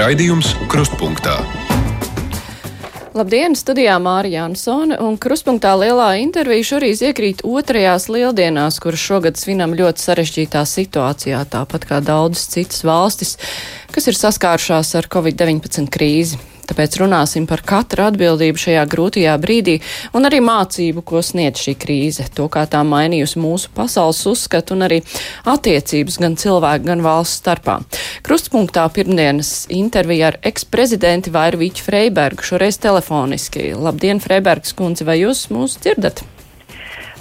Raidījums Krustpunktā. Labdien, studijā Mārija Jansone, un kruspunktā lielā intervija šorīt iekrīt otrajās lieldienās, kuras šogad svinam ļoti sarežģītā situācijā, tāpat kā daudzas citas valstis, kas ir saskārušās ar Covid-19 krīzi. Tāpēc runāsim par katru atbildību šajā grūtajā brīdī un arī mācību, ko sniedz šī krīze, to, kā tā mainījusi mūsu pasaules uzskatu un arī attiecības gan cilvēku, gan valsts starpā. Krustpunktā pirmdienas intervija ar eksprezidenti Vairvīķu Freibergu, šoreiz telefoniski. Labdien, Freibergs kundze, vai jūs mūs dzirdat?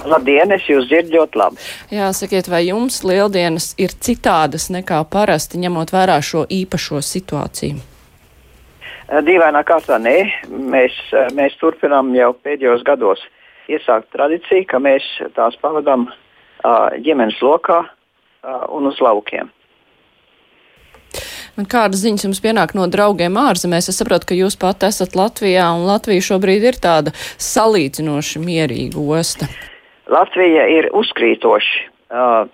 Labdien, es jūs dzirdu ļoti labi. Jā, sakiet, vai jums lieldienas ir citādas nekā parasti, ņemot vērā šo īpašo situāciju? Eh, dīvainā kārtā nē, mēs, eh, mēs turpinām jau pēdējos gados iesākt tradīciju, ka mēs tās pavadām uh, ģimenes lokā uh, un uz laukiem. Un kādas ziņas jums pienāk no draugiem ārzemēs? Es saprotu, ka jūs pat esat Latvijā, un Latvija šobrīd ir tāda salīdzinoši mierīga osta. Latvija ir uzkrītoši uh,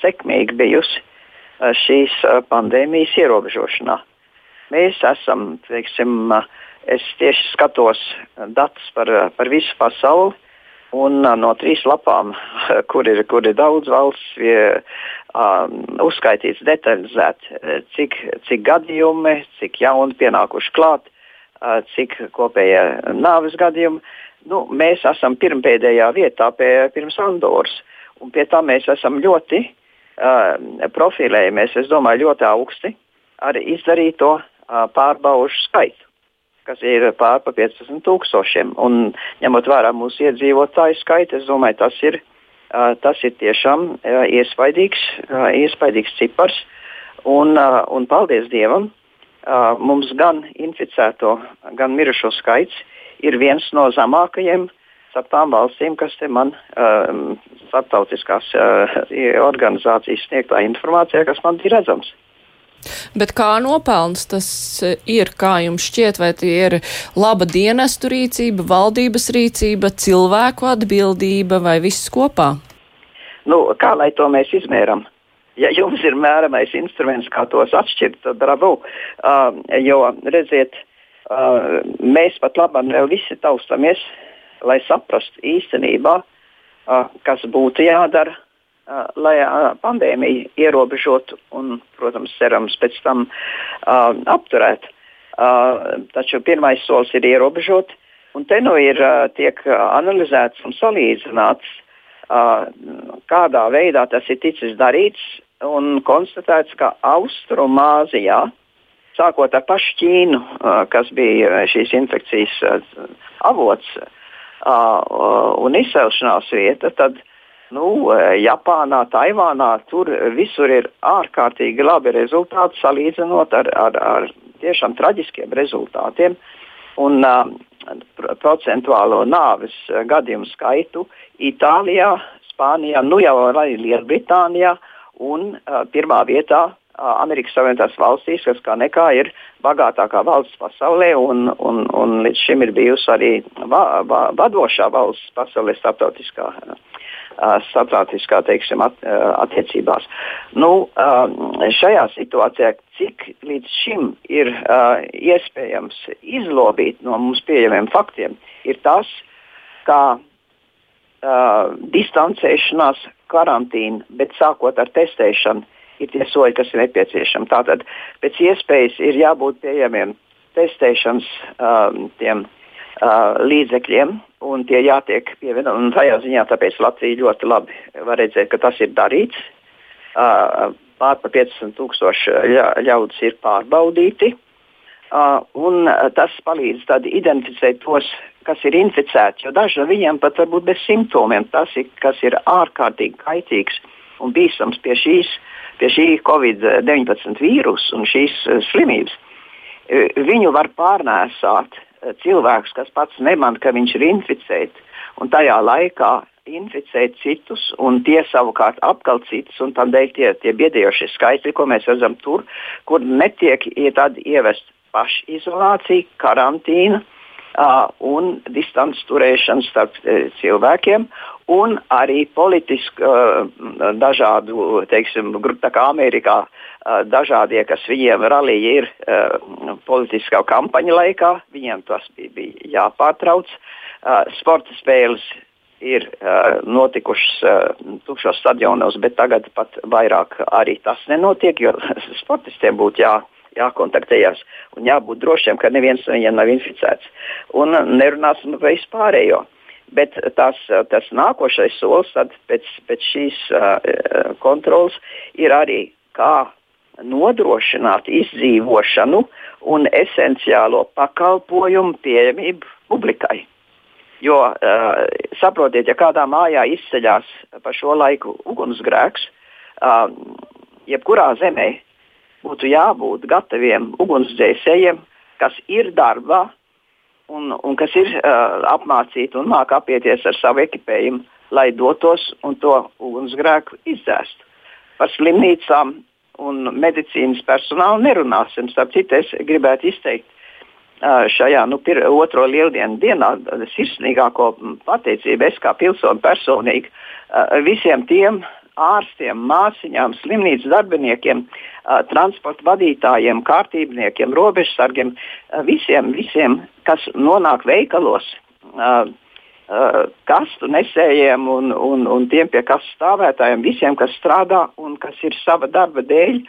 sekmīga bijusi uh, šīs uh, pandēmijas ierobežošanā. Mēs esam, teiksim, es tieši skatos datus par, par visu pasauli. Un no trīs lapām, kur ir, kur ir daudz valsts, ir um, uzskaitīts detalizēti, cik, cik gadījumi, cik jauni pienākuši klāt, uh, cik kopējie nāves gadījumi. Nu, mēs esam pirmpēdējā vietā pie, pirms Andoras. Un pie tā mēs esam ļoti uh, profilējamies, es domāju, ļoti augsti ar izdarīto pārbaužu skaitu, kas ir pār pa 15 tūkstošiem. Un, ņemot vērā mūsu iedzīvotāju skaitu, es domāju, tas ir, tas ir tiešām iespaidīgs, iespaidīgs cipars. Un, un paldies Dievam, mums gan inficēto, gan mirušo skaits ir viens no zemākajiem starp tām valstīm, kas te man um, starptautiskās uh, organizācijas sniegtā informācijā, kas man ir redzams. Bet kā nopelns tas eh, ir, kā jums šķiet, vai tie ir laba dienestu rīcība, valdības rīcība, cilvēku atbildība vai viss kopā? Nu, kā lai to mēs izmēram? Ja jums ir mēramais instruments, kā tos atšķirt, tad bravo. Uh, jo, redziet, uh, mēs pat labam vēl visi taustamies, lai saprastu īstenībā, uh, kas būtu jādara, Uh, lai uh, pandēmiju ierobežotu un, protams, cerams, pēc tam uh, apturētu. Uh, taču pirmais solis ir ierobežot, un te nu ir uh, tiek analizēts un salīdzināts, uh, kādā veidā tas ir ticis darīts, un konstatēts, ka Austrumāzijā, sākot ar pašu Ķīnu, uh, kas bija šīs infekcijas uh, avots uh, un izcelšanās vieta, tad uh, Nu, e, Japānā, Taivānā tur visur ir ārkārtīgi labi rezultāti salīdzinot ar, ar, ar tiešām traģiskiem rezultātiem. Un, uh, procentuālo nāves gadījumu skaitu Itālijā, Spānijā, nu jau arī Lielbritānijā un uh, pirmā vietā Amerikas Savienotās valstīs, kas kā nekā ir bagātākā valsts pasaulē un, un, un līdz šim ir bijusi arī va, va, vadošā valsts pasaulē starptautiskā uh, starptautiskā teiksim, at, attiecībās. Nu, šajā situācijā, cik līdz šim ir iespējams izlobīt no mums pieejamiem faktiem, ir tas, ka distancēšanās, karantīna, bet sākot ar testēšanu, ir tie soļi, kas ir nepieciešami. Tātad pēc iespējas ir jābūt pieejamiem testēšanas um, tiem, uh, līdzekļiem, un tie jātiek pievienoti. Tajā ziņā tāpēc Latvija ļoti labi var redzēt, ka tas ir darīts. Uh, Pār par 500 tūkstoši ļaudis ir pārbaudīti. Uh, un tas palīdz identificēt tos, kas ir inficēti, jo daži no viņiem pat var būt bez simptomiem. Tas, ir, kas ir ārkārtīgi kaitīgs un bīstams pie, šīs, pie šī Covid-19 vīrusa un šīs uh, slimības, viņu var pārnēsāt cilvēks, kas pats neman, ka viņš ir inficēts, un tajā laikā inficēt citus, un tie savukārt apkal citus, un tādēļ tie, tie biedējošie skaitļi, ko mēs redzam tur, kur netiek ievest pašizolācija, karantīna, un distance turēšana starp cilvēkiem. Un arī politiski uh, dažādu, teiksim, tā kā Amerikā, dažādie, kas viņiem rallija ir politiskā kampaņa laikā, viņiem tas bija, bija jāpārtrauc. Sporta spēles ir uh, notikušas uh, tukšos stadionos, bet tagad pat vairāk arī tas nenotiek, jo sportistiem būtu jā, jākontaktējas un jābūt drošiem, ka neviens no viņiem nav inficēts. Un nerunāsim par vispārējo. Bet tas, tas nākošais solis pēc, pēc šīs uh, kontrolas ir arī kā nodrošināt izdzīvošanu un esenciālo pakalpojumu pieejamību publikai. Jo uh, saprotiet, ja kādā mājā izceļas pa šo laiku ugunsgrēks, uh, jebkurā zemē būtu jābūt gataviem ugunsdzēsējiem, kas ir darbā un, un kas ir uh, apmācīti un māca apieties ar savu ekipējumu, lai dotos un to ugunsgrēku izdzēstu. Par slimnīcām un medicīnas personālu nerunāsim. Starp citu, es gribētu izteikt uh, šajā nu, pir, otro lieldienu dienā sirsnīgāko pateicību es kā pilsoni personīgi uh, visiem tiem ārstiem, māsiņām, slimnīcas darbiniekiem, transporta vadītājiem, kārtībniekiem, robežsargiem, visiem, visiem, kas nonāk veikalos, kastu nesējiem un, un, un tiem pie kastu stāvētājiem, visiem, kas strādā un kas ir sava darba dēļ,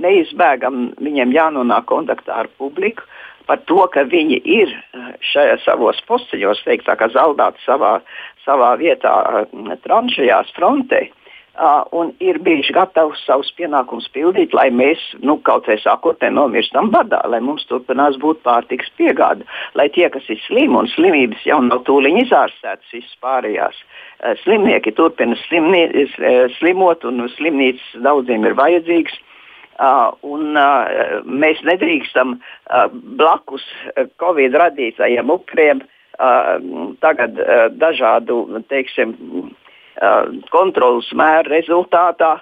neizbēgam viņiem jānonāk kontaktā ar publiku. Par to, ka viņi ir šajā savos posteļos, teikt, tā kā zaldāti savā, savā vietā, tranšajās frontē. Uh, Uh, un ir bijuši gatavi savus pienākumus pildīt, lai mēs, nu, kaut vai sakot, nenomirstam badā, lai mums turpinās būt pārtiks piegāde, lai tie, kas ir slimi un slimības jau nav tūlīt izārstētas, visas pārējās uh, slimnieki turpina slimni, uh, slimot, un slimnīcas daudziem ir vajadzīgas. Uh, un, uh, mēs nedrīkstam uh, blakus Covid radītajiem upuriem uh, tagad uh, dažādu, teiksim, kontrolas mēra rezultātā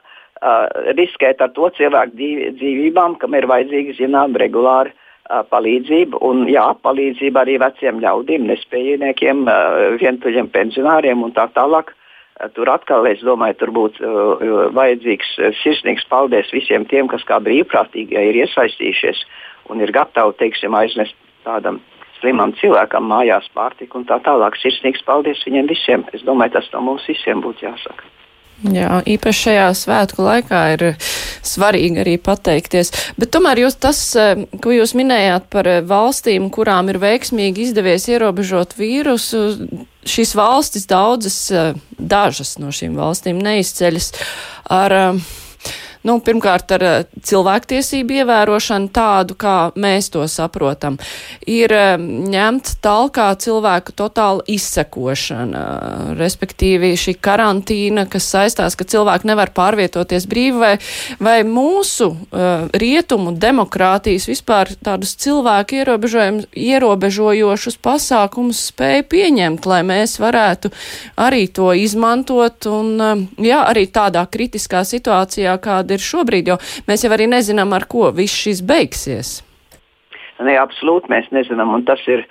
riskēt ar to cilvēku dzīvībām, kam ir vajadzīga zinām regulāra palīdzība. Un, jā, palīdzība arī veciem ļaudīm, nespējīgiem, vientuļiem pensionāriem un tā tālāk. Tur atkal, es domāju, tur būtu uh, vajadzīgs sirsnīgs paldies visiem tiem, kas kā brīvprātīgi ir iesaistījušies un ir gatavi, teiksim, aiznest tādam slimam cilvēkam mājās pārtiku un tā tālāk. Sirsnīgs paldies viņiem visiem. Es domāju, tas no mums visiem būtu jāsaka. Jā, īpaši šajā svētku laikā ir svarīgi arī pateikties. Bet tomēr jūs tas, eh, ko jūs minējāt par eh, valstīm, kurām ir veiksmīgi izdevies ierobežot vīrusu, šīs valstis daudzas, eh, dažas no šīm valstīm neizceļas ar nu, pirmkārt ar eh, cilvēktiesību ievērošanu tādu, kā mēs to saprotam, ir eh, ņemt talkā cilvēku totāla izsekošana, respektīvi šī karantīna, kas saistās, ka cilvēki nevar pārvietoties brīvi, vai, vai mūsu uh, rietumu demokrātijas vispār tādus cilvēku ierobežojošus pasākumus spēja pieņemt, lai mēs varētu arī to izmantot un, uh, jā, arī tādā kritiskā situācijā, kāda kāda ir šobrīd, jo mēs jau arī nezinām, ar ko viss šis beigsies. Nē, absolūti mēs nezinām, un tas ir.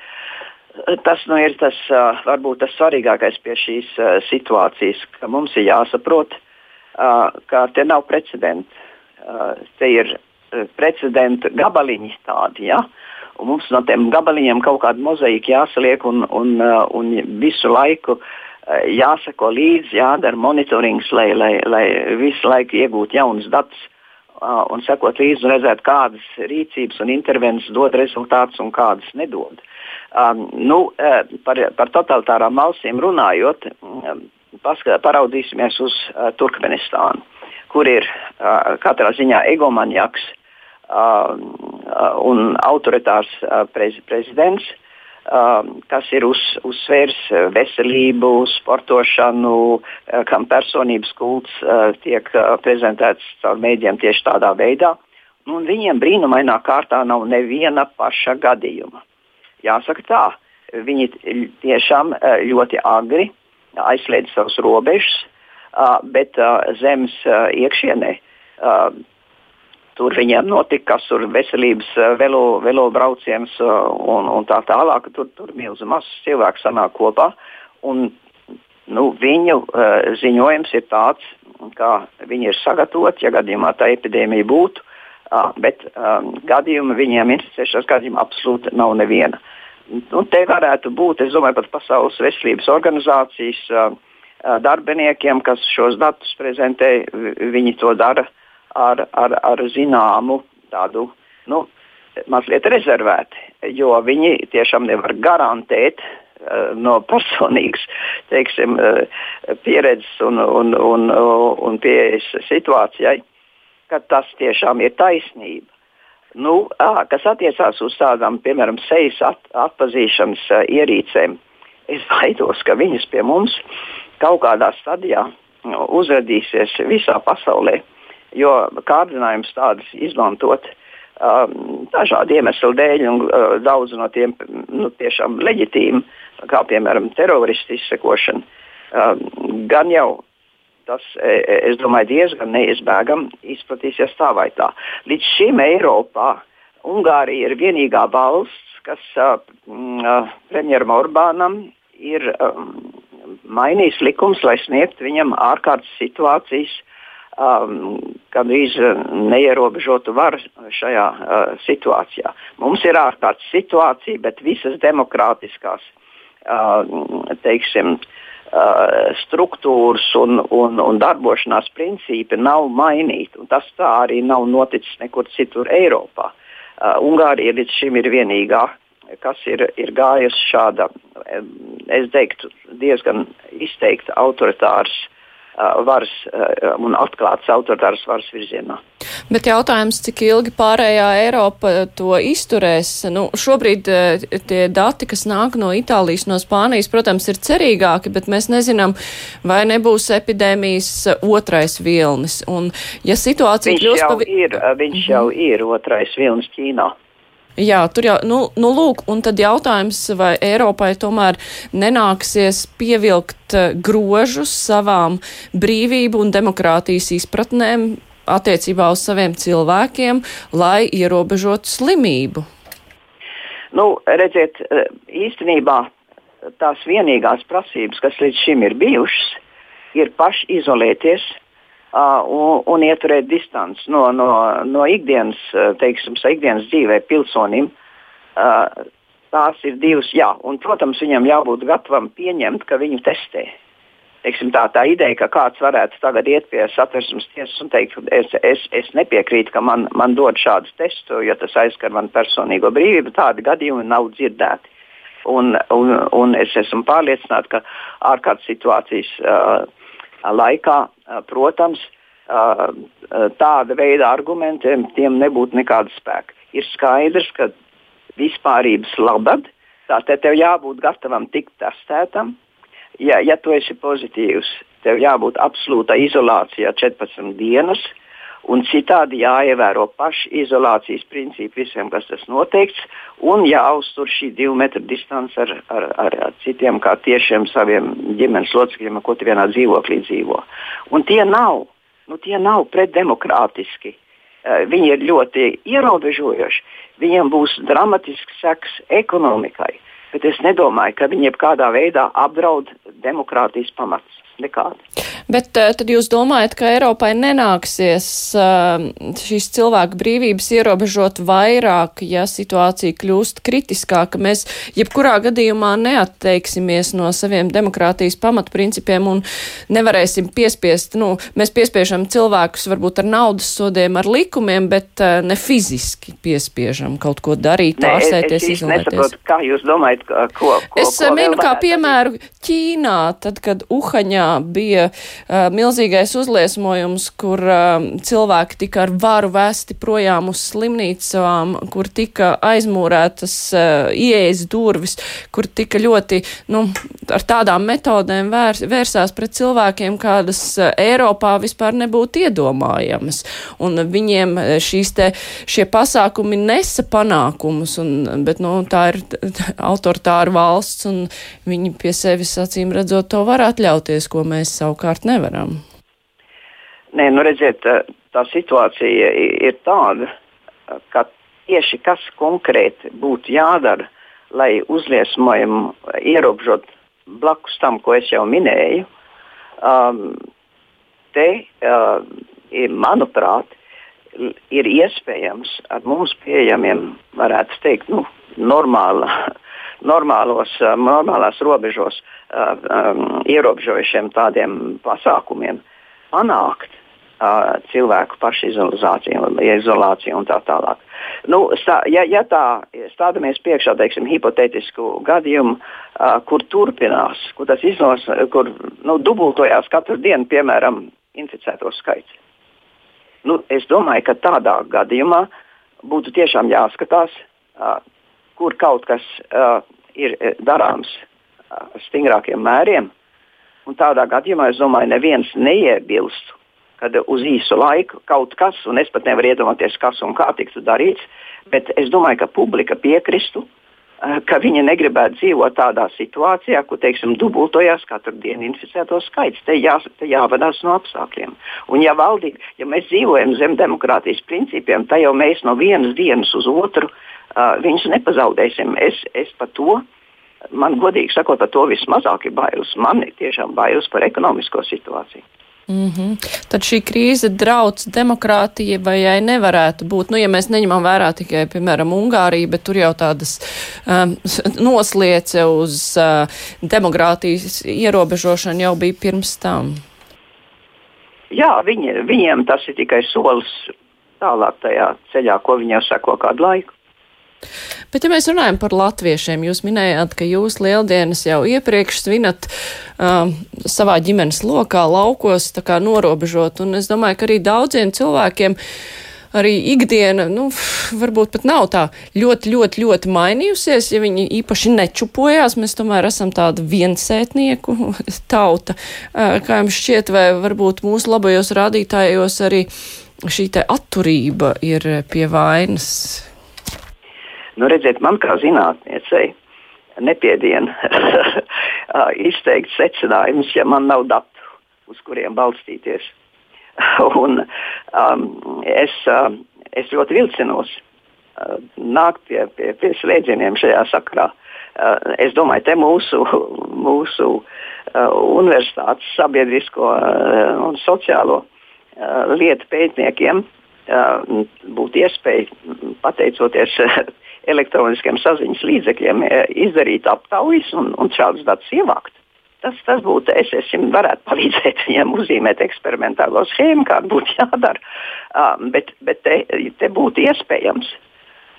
Tas nu, ir tas, varbūt tas svarīgākais pie šīs situācijas, ka mums ir jāsaprot, ka te nav precedenta. Te ir precedenta gabaliņi tādi. Ja? Un mums no tiem gabaliņiem kaut kāda mozaīka jāsaliek un, un, un visu laiku uh, jāsako līdzi, jādara monitorings, lai, lai, lai visu laiku iegūtu jaunus datus uh, un sekot līdzi un redzēt, kādas rīcības un intervences dod rezultātus un kādas nedod. Um, nu, par, par totalitārām valstīm runājot, um, paraudzīsimies uz uh, Turkmenistānu, kur ir uh, katrā ziņā egomaniaks uh, un autoritārs uh, prez, prezidents. Uh, Um, kas ir uz, uzsvērs uh, veselību, sportošanu, uh, kam personības kults uh, tiek prezentēts caur mēdījiem tieši tādā veidā. Nu, viņiem brīnumainā kārtā nav neviena paša gadījuma. Jāsaka tā, viņi tiešām ļoti agri aizslēdz savus robežas, bet zemes iekšienē tur viņiem notika, kas tur veselības velo, velo brauciens un, un tā tālāk. Tur, tur milzu masas cilvēku sanāk kopā. Un, nu, viņu uh, ziņojums ir tāds, kā viņi ir sagatavoti, ja gadījumā tā epidēmija būtu. Uh, bet um, gadījumi viņiem inficēšanās gadījumā absolūti nav neviena. Nu, te varētu būt, es domāju, pat Pasaules veselības organizācijas uh, darbiniekiem, kas šos datus prezentē, viņi to dara ar, ar, ar zināmu tādu nu, mazliet rezervēti, jo viņi tiešām nevar garantēt uh, no personīgas teiksim, uh, pieredzes un, un, un, un pieejas situācijai, ka tas tiešām ir taisnība. Nu, kas attiecās uz tādām, piemēram, sejas at, atpazīšanas uh, ierīcēm, es baidos, ka viņas pie mums kaut kādā stadijā uzrādīsies visā pasaulē. Jo kārdinājums tādas izmantot um, dažādu iemeslu dēļ, un uh, daudz no tiem nu, tiešām leģitīmi, kā piemēram teroristu izsekošana, um, gan jau tas, e, e, es domāju, diezgan neizbēgami izplatīsies tā vai tā. Līdz šim Eiropā Ungārija ir vienīgā valsts, kas uh, uh, premjeram Orbānam ir um, mainījis likums, lai sniegtu viņam ārkārtas situācijas, um, gandrīz neierobežotu varu šajā uh, situācijā. Mums ir ārkārtas situācija, bet visas demokrātiskās uh, teiksim, uh, struktūras un, un, un darbošanās principi nav mainīti. Tas tā arī nav noticis nekur citur Eiropā. Uh, Ungārija līdz šim ir vienīgā kas ir, ir gājusi šāda, es teiktu, diezgan izteikti autoritārs varas un atklāts autoritāras varas virzienā. Bet jautājums, cik ilgi pārējā Eiropa to izturēs? Nu, šobrīd tie dati, kas nāk no Itālijas, no Spānijas, protams, ir cerīgāki, bet mēs nezinām, vai nebūs epidēmijas otrais vilnis. Un, ja situācija viņš kļūs pa... Ir, viņš jau ir otrais vilnis Ķīnā. Jā, tur jau, nu, nu lūk, un tad jautājums, vai Eiropai tomēr nenāksies pievilkt eh, grožus savām brīvību un demokrātijas izpratnēm attiecībā uz saviem cilvēkiem, lai ierobežotu slimību? Nu, redziet, eh, īstenībā tās vienīgās prasības, kas līdz šim ir bijušas, ir paši izolēties uh, un, un ieturēt distanci no, no, no ikdienas, teiksim, ikdienas dzīvē pilsonim. Uh, tās ir divas, jā, un, protams, viņam jābūt gatavam pieņemt, ka viņu testē. Teiksim, tā, tā ideja, ka kāds varētu tagad iet pie satversmes tiesas un teikt, es, es, es nepiekrītu, ka man, man dod šādu testu, jo tas aizskar manu personīgo brīvību, tādi gadījumi nav dzirdēti. Un, un, un es esmu pārliecināts, ka ārkārtas situācijas uh, laikā, protams, tāda veida argumentiem tiem nebūtu nekāda spēka. Ir skaidrs, ka vispārības labad, tātad tev jābūt gatavam tikt testētam. Ja, ja tu esi pozitīvs, tev jābūt absolūtā izolācijā 14 dienas, un citādi jāievēro paši izolācijas principi visiem, kas tas noteikts, un jāuztur šī divu metru distance ar, ar, ar, ar citiem, kā tiešiem saviem ģimenes locekļiem, ar ko tu vienā dzīvoklī dzīvo. Un tie nav, nu, tie nav pretdemokrātiski. Uh, viņi ir ļoti ierobežojoši. Viņiem būs dramatisks seks ekonomikai, bet es nedomāju, ka viņi jebkādā veidā apdraud demokrātijas pamats nekādi. Bet eh, tad jūs domājat, ka Eiropai nenāksies eh, šīs cilvēku brīvības ierobežot vairāk, ja situācija kļūst kritiskāka? Mēs jebkurā gadījumā neatteiksimies no saviem demokrātijas pamatprincipiem un nevarēsim piespiest, nu, mēs piespiežam cilvēkus varbūt ar naudas sodiem, ar likumiem, bet eh, ne fiziski piespiežam kaut ko darīt, pārsēties, izolēties. Nesaprotu, kā jūs domājat, ko, ko, es ko minu kā piemēru Ķīnā, tad, kad Uhaņā bija uh, milzīgais uzliesmojums, kur uh, cilvēki tika ar varu vēsti projām uz slimnīcām, kur tika aizmūrētas uh, ieejas durvis, kur tika ļoti, nu, ar tādām metodēm vērs, vērsās pret cilvēkiem, kādas Eiropā vispār nebūtu iedomājamas. Un viņiem šīs te, šie pasākumi nesa panākumus, un, bet, nu, tā ir autoritāra valsts, un viņi pie sevis acīm redzot to var atļauties, ko mēs savukārt nevaram. Nē, nu redziet, tā situācija ir tāda, ka tieši kas konkrēti būtu jādara, lai uzliesmojumu ierobežot blakus tam, ko es jau minēju, um, te, uh, ir, manuprāt, ir iespējams ar mums pieejamiem, varētu teikt, nu, normāla, normālos, uh, normālās robežos um, ierobežojušiem tādiem pasākumiem panākt uh, cilvēku pašizolāciju, izolāciju un tā tālāk. Nu, stā, ja, ja tā stādamies priekšā, teiksim, hipotētisku gadījumu, uh, kur turpinās, kur tas iznos, kur nu, dubultojās katru dienu, piemēram, inficēto skaits. Nu, es domāju, ka tādā gadījumā būtu tiešām jāskatās, uh, kur kaut kas uh, ir darāms uh, stingrākiem mēriem. Un tādā gadījumā es domāju, neviens neiebilst kad uz īsu laiku kaut kas, un es pat nevaru iedomāties, kas un kā tiktu darīts, bet es domāju, ka publika piekristu, eh, ka viņi negribētu dzīvot tādā situācijā, kur, teiksim, dubultojās katru dienu inficēto skaits. Te, jā, te jāvadās no apstākļiem. Un ja valdība, ja mēs dzīvojam zem demokrātijas principiem, tad jau mēs no vienas dienas uz otru uh, viņus nepazaudēsim. Es, es par to. Man godīgi sakot, par to vismazāk ir bailes. Man ir tiešām bailes par ekonomisko situāciju. Mm -hmm. Tad šī krīze drauc demokrātija vai jai nevarētu būt, nu, ja mēs neņemam vērā tikai, piemēram, Ungāriju, bet tur jau tādas um, nosliece uz uh, demokrātijas ierobežošanu jau bija pirms tam. Jā, viņi, viņiem tas ir tikai solis tālāk tajā ceļā, ko viņi jau seko kādu laiku. Bet, ja mēs runājam par latviešiem, jūs minējāt, ka jūs lieldienas jau iepriekš svinat um, savā ģimenes lokā, laukos, tā kā norobežot, un es domāju, ka arī daudziem cilvēkiem arī ikdiena, nu, varbūt pat nav tā ļoti, ļoti, ļoti mainījusies, ja viņi īpaši nečupojās. Mēs tomēr esam tāda viensētnieku tauta. Uh, kā jums šķiet, vai varbūt mūsu labajos rādītājos arī šī te atturība ir pie vainas? Nu, redziet, man kā zinātniecei nepiedien izteikt secinājumus, ja man nav datu, uz kuriem balstīties. Un, um, es, uh, es ļoti vilcinos uh, nākt pie, pie, pie slēdzieniem šajā sakarā. Uh, es domāju, te mūsu, mūsu uh, universitātes sabiedrisko uh, un sociālo uh, lietu pētniekiem uh, būtu iespēja, pateicoties elektroniskiem saziņas līdzekļiem e, izdarīt aptaujas un, un šādus datus ievākt. Tas, tas būtu, es, es varētu palīdzēt viņiem uzzīmēt eksperimentālo schēmu, kāda būtu jādara. Uh, bet bet te, te būtu iespējams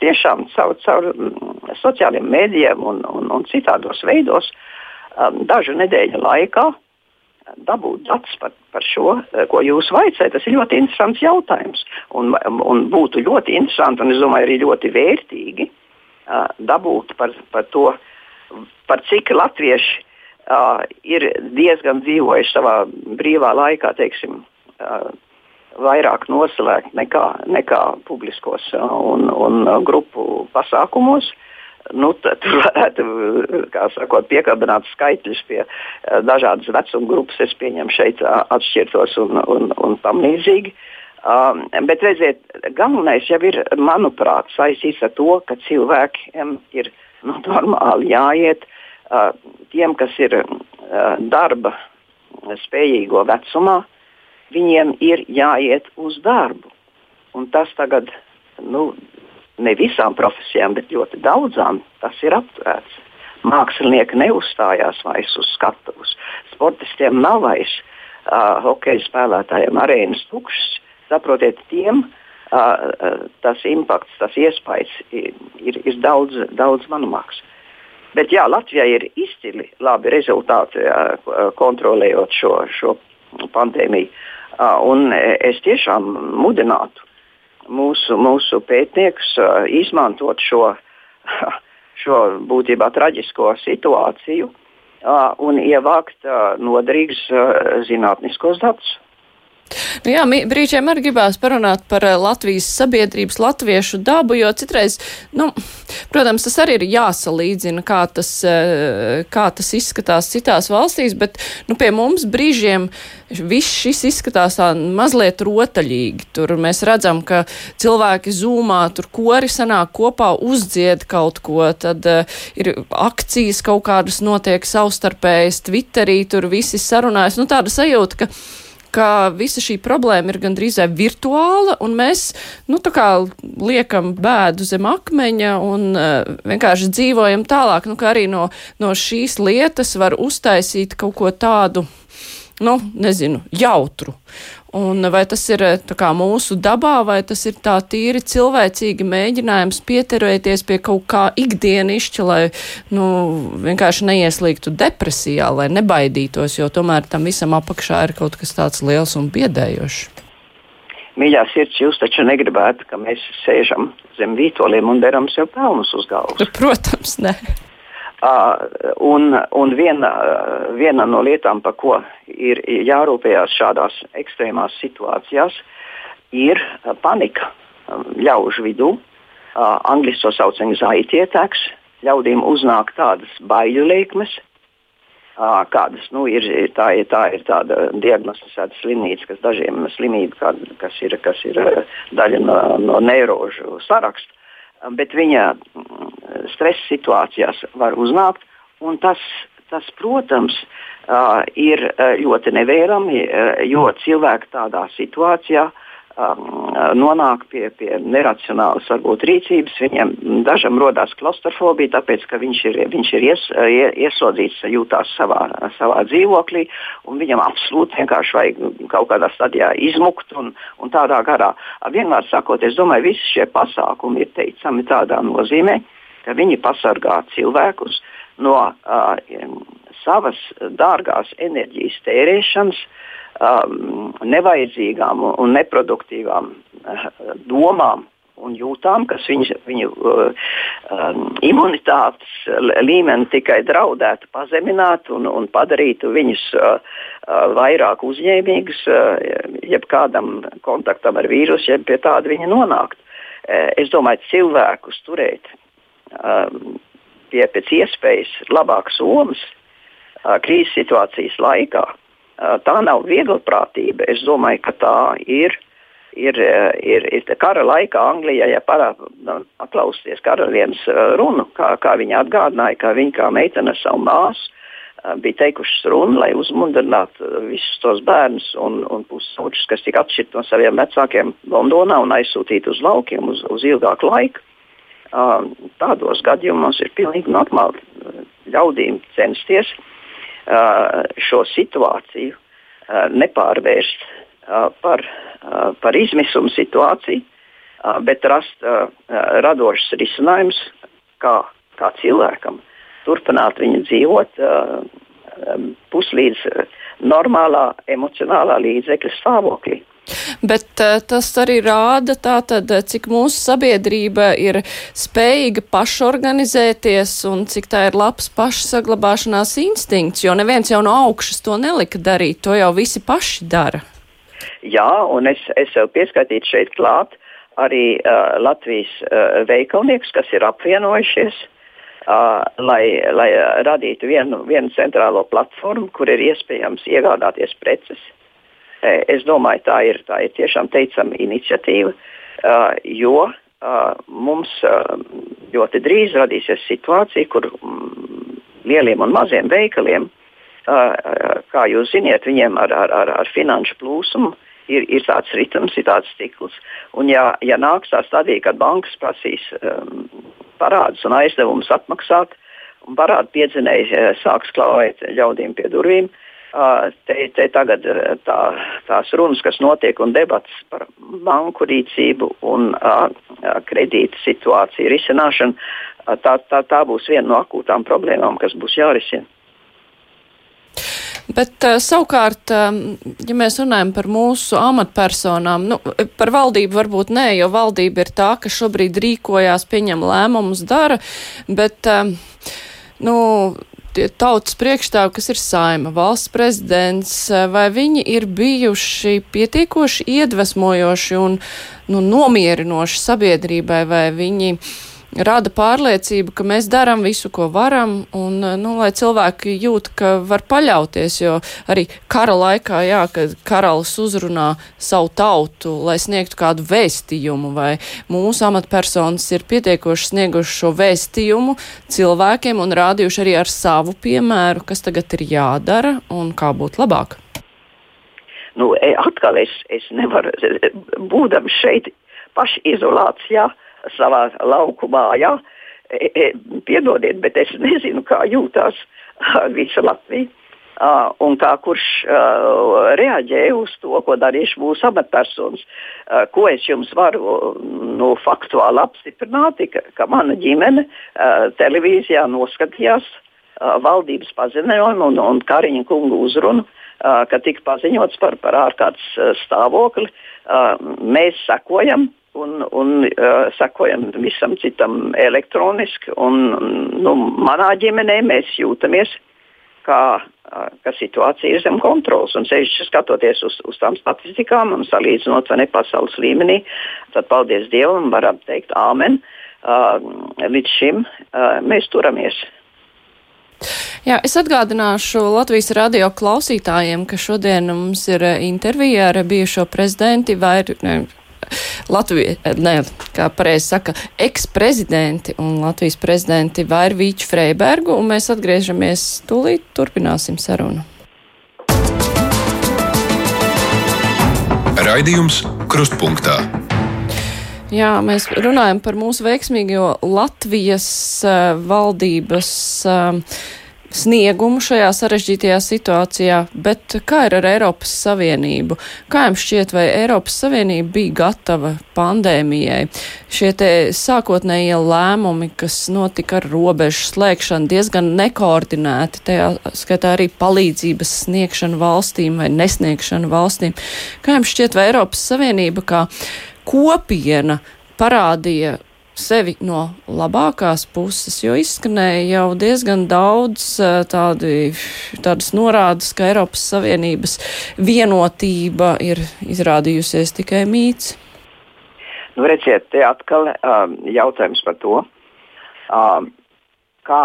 tiešām caur, caur mm, sociālajiem mēdījiem un, un, un citādos veidos um, dažu nedēļu laikā dabūt datus par, par šo, e, ko jūs vaicājat. Tas ir ļoti interesants jautājums. Un, un būtu ļoti interesanti, un es domāju, arī ļoti vērtīgi dabūt par, par to, par cik latvieši uh, ir diezgan dzīvojuši savā brīvā laikā, teiksim, uh, vairāk noslēgt nekā, nekā publiskos uh, un, un uh, grupu pasākumos. Nu, tur varētu sakot, piekabināt skaitļus pie uh, dažādas vecuma grupas. Es pieņemu šeit uh, atšķirtos un, un, un tam līdzīgi. Um, bet redziet, galvenais jau ir, manuprāt, saistīts ar to, ka cilvēkiem ir nu, normāli jāiet uh, tiem, kas ir uh, darba spējīgo vecumā, viņiem ir jāiet uz darbu. Un tas tagad, nu, ne visām profesijām, bet ļoti daudzām, tas ir aptvērts. Mākslinieki neuzstājās vairs uz skatuves, sportistiem nav vairs uh, hokeja spēlētājiem arēnas tukšas saprotiet, tiem uh, tas impakts, tas iespējas ir, ir, daudz, daudz manumāks. Bet jā, Latvijai ir izcili labi rezultāti uh, kontrolējot šo, šo pandēmiju. Uh, un es tiešām mudinātu mūsu, mūsu pētniekus uh, izmantot šo, šo būtībā traģisko situāciju uh, un ievākt uh, noderīgus uh, zinātniskos datus. Nu jā, brīžiem arī gribās parunāt par eh, Latvijas sabiedrības latviešu dabu, jo citreiz, nu, protams, tas arī ir jāsalīdzina, kā tas, eh, kā tas izskatās citās valstīs, bet, nu, pie mums brīžiem viss šis izskatās tā mazliet rotaļīgi. Tur mēs redzam, ka cilvēki zūmā, tur kori sanāk kopā, uzdzied kaut ko, tad uh, ir akcijas kaut kādas notiek savstarpējas, Twitterī tur visi sarunājas. Nu, tāda sajūta, ka ka visa šī problēma ir gandrīz virtuāla, un mēs, nu, liekam bēdu zem akmeņa un uh, vienkārši dzīvojam tālāk, nu, arī no, no šīs lietas var uztaisīt kaut ko tādu, nu, nezinu, jautru. Un vai tas ir eh, kā, mūsu dabā, vai tas ir tā tīri cilvēcīgi mēģinājums pieturēties pie kaut kā ikdienišķa, lai nu, vienkārši neieslīgtu depresijā, lai nebaidītos, jo tomēr tam visam apakšā ir kaut kas tāds liels un biedējošs. Mīļā sirds, jūs taču negribētu, ka mēs sēžam zem vītoliem un deram sev pelnus uz galvas. Protams, ne. Un un viena, viena no lietām, par ko ir jārūpējas šādās ekstrēmās situācijās, ir panika ļaužu vidū. Angliski to sauc par anxiety attacks. Ļaudīm uznāk tādas baiļu liekmes, uh, kādas nu, ir, tā, ir, tā ir tāda diagnosticēta slimnīca, kas dažiem slimību, kā, kas ir, kas ir daļa no, no neirožu saraksta bet viņa mm, stresa situācijās var uznākt. Tas, tas, protams, ir ļoti nevērami, jo cilvēki tādā situācijā um, nonāk pie, pie neracionālas varbūt, rīcības. Viņam dažam radās klaustrofobija, tāpēc ka viņš ir, viņš ir ies, iesodzīts, jūtās savā, savā dzīvoklī, un viņam absolūti vienkārši vajag kaut kādā stadijā izmukt un, un tādā garā. Vienmēr sakot, es domāju, visi šie pasākumi ir teicami tādā nozīmē, ka viņi pasargā cilvēkus no uh, savas dārgās enerģijas tērēšanas, uh, um, nevajadzīgām un neproduktīvām uh, domām un jūtām, kas viņu, viņu uh, um, imunitātes līmeni tikai draudētu pazemināt un, un padarītu viņus uh, uh, vairāk uzņēmīgus, uh, jebkādam kontaktam ar vīrusu, jeb pie tāda viņa nonākt. Uh, es domāju, cilvēkus turēt um, pie pēc iespējas labākas somas uh, krīzes situācijas laikā tā nav vieglprātība. Es domāju, ka tā ir. Ir, ir, ir kara laikā Anglijā, ja paklausties karalienes runu, kā, kā viņa atgādināja, ka viņa kā meitene savu māsu bija teikušas runu, lai uzmundrinātu visus tos bērnus un, un pusauģus, kas tika atšķirti no saviem vecākiem Londonā un aizsūtīti uz laukiem uz, uz ilgāku laiku. Tādos gadījumos ir pilnīgi normāli ļaudīm censties uh, šo situāciju nepārvērst par, par izmisumu situāciju, bet rast radošs risinājums, kā, kā cilvēkam turpināt viņu dzīvot puslīdz normālā emocionālā līdzekļa stāvoklī. Bet uh, tas arī rāda tātad, cik mūsu sabiedrība ir spējīga pašorganizēties un cik tā ir labs pašsaglabāšanās instinkts, jo neviens jau no augšas to nelika darīt, to jau visi paši dara. Jā, un es, es sev pieskaitītu šeit klāt arī uh, Latvijas uh, veikalnieks, kas ir apvienojušies. Uh, lai, lai radītu vienu, vienu centrālo platformu, kur ir iespējams iegādāties preces, uh, Eh, es domāju, tā ir, tā ir tiešām teicama iniciatīva, eh, jo eh, mums ļoti drīz radīsies situācija, kur mm, lieliem un maziem veikaliem, kā jūs zināt, viņiem ar, ar, ar, ar finanšu plūsmu ir, ir tāds ritms, ir tāds cikls. Un, ja, ja nāks tā stadija, kad bankas prasīs um, parādus un aizdevumus atmaksāt, un parādu piedzinēji sāks klauvēt ļaudīm pie durvīm, uh, Te, te tagad tā, tās runas, kas notiek, un debats par banku rīcību un kredīta situāciju risināšanu, tā, tā, tā būs viena no akūtām problēmām, kas būs jārisina. Bet savukārt, ja mēs runājam par mūsu amatpersonām, nu, par valdību varbūt nē, jo valdība ir tā, kas šobrīd rīkojās, pieņem lēmumus, dara, bet, nu, tie tautas priekšstāvi, kas ir saima, valsts prezidents, vai viņi ir bijuši pietiekoši iedvesmojoši un nu, nomierinoši sabiedrībai, vai viņi rada pārliecību, ka mēs darām visu, ko varam, un, nu, lai cilvēki jūt, ka var paļauties, jo arī kara laikā, jā, kad karalis uzrunā savu tautu, lai sniegtu kādu vēstījumu, vai mūsu amatpersonas ir pietiekoši snieguši šo vēstījumu cilvēkiem un rādījuši arī ar savu piemēru, kas tagad ir jādara un kā būt labāk. Nu, e, atkal es, es nevaru, būdams šeit pašizolācijā, ja, savā laukumā. Ja? E, e, piedodiet, bet es nezinu, kā jūtas visa Latvija. Uh, un kā kurš uh, reaģē uz to, ko darījuši mūsu amatpersonas. Uh, ko es jums varu nu, faktuāli apstiprināt, ka, ka mana ģimene uh, televīzijā noskatījās uh, valdības paziņojumu un, un Kariņa kunga uzrunu, uh, ka tika paziņots par, par ārkārtas uh, stāvokli. Uh, mēs sekojam un, un uh, sekojam visam citam elektroniski. Un, nu, manā ģimenē mēs jūtamies, kā, uh, ka situācija ir zem kontrols. Un sevišķi skatoties uz, uz tām statistikām un salīdzinot vai ne pasaules līmenī, tad paldies Dievam, varam teikt, Āmen. Uh, līdz šim uh, mēs turamies. Jā, es atgādināšu Latvijas radio klausītājiem, ka šodien mums ir intervija ar bijušo prezidenti vai ne, Latvija, ne, kā pareizi saka, eksprezidenti un Latvijas prezidenti Vairvīču Freibergu, un mēs atgriežamies tūlīt, turpināsim sarunu. Raidījums Krustpunktā. Jā, mēs runājam par mūsu veiksmīgo Latvijas uh, valdības uh, sniegumu šajā sarežģītajā situācijā, bet kā ir ar Eiropas Savienību? Kā jums šķiet, vai Eiropas Savienība bija gatava pandēmijai? Šie te sākotnējie lēmumi, kas notika ar robežu slēgšanu, diezgan nekoordinēti, tajā skaitā arī palīdzības sniegšanu valstīm vai nesniegšanu valstīm. Kā jums šķiet, vai Eiropas Savienība kā kopiena parādīja sevi no labākās puses, jo izskanēja jau diezgan daudz tādi, tādas norādes, ka Eiropas Savienības vienotība ir izrādījusies tikai mīts. Nu, redziet, te atkal um, jautājums par to, um, kā,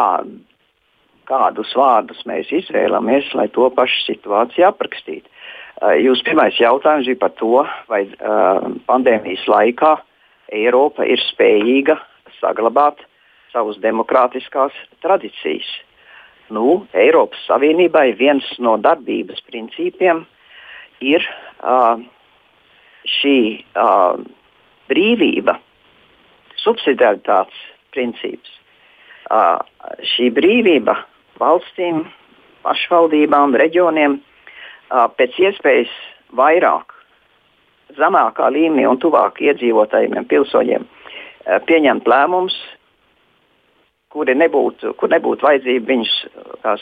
kādus vārdus mēs izvēlamies, lai to pašu situāciju aprakstītu. Uh, Jūsu pirmais jautājums bija par to, vai uh, pandēmijas laikā uh, Eiropa ir spējīga saglabāt savas demokrātiskās tradīcijas. Nu, Eiropas Savienībai viens no darbības principiem ir uh, šī uh, brīvība, subsidiaritātes princips. Uh, šī brīvība valstīm, pašvaldībām, reģioniem uh, pēc iespējas vairāk zemākā līmenī un tuvāk iedzīvotājiem, pilsoņiem eh, pieņemt lēmumus, kuri nebūtu, kur nebūtu vajadzība viņus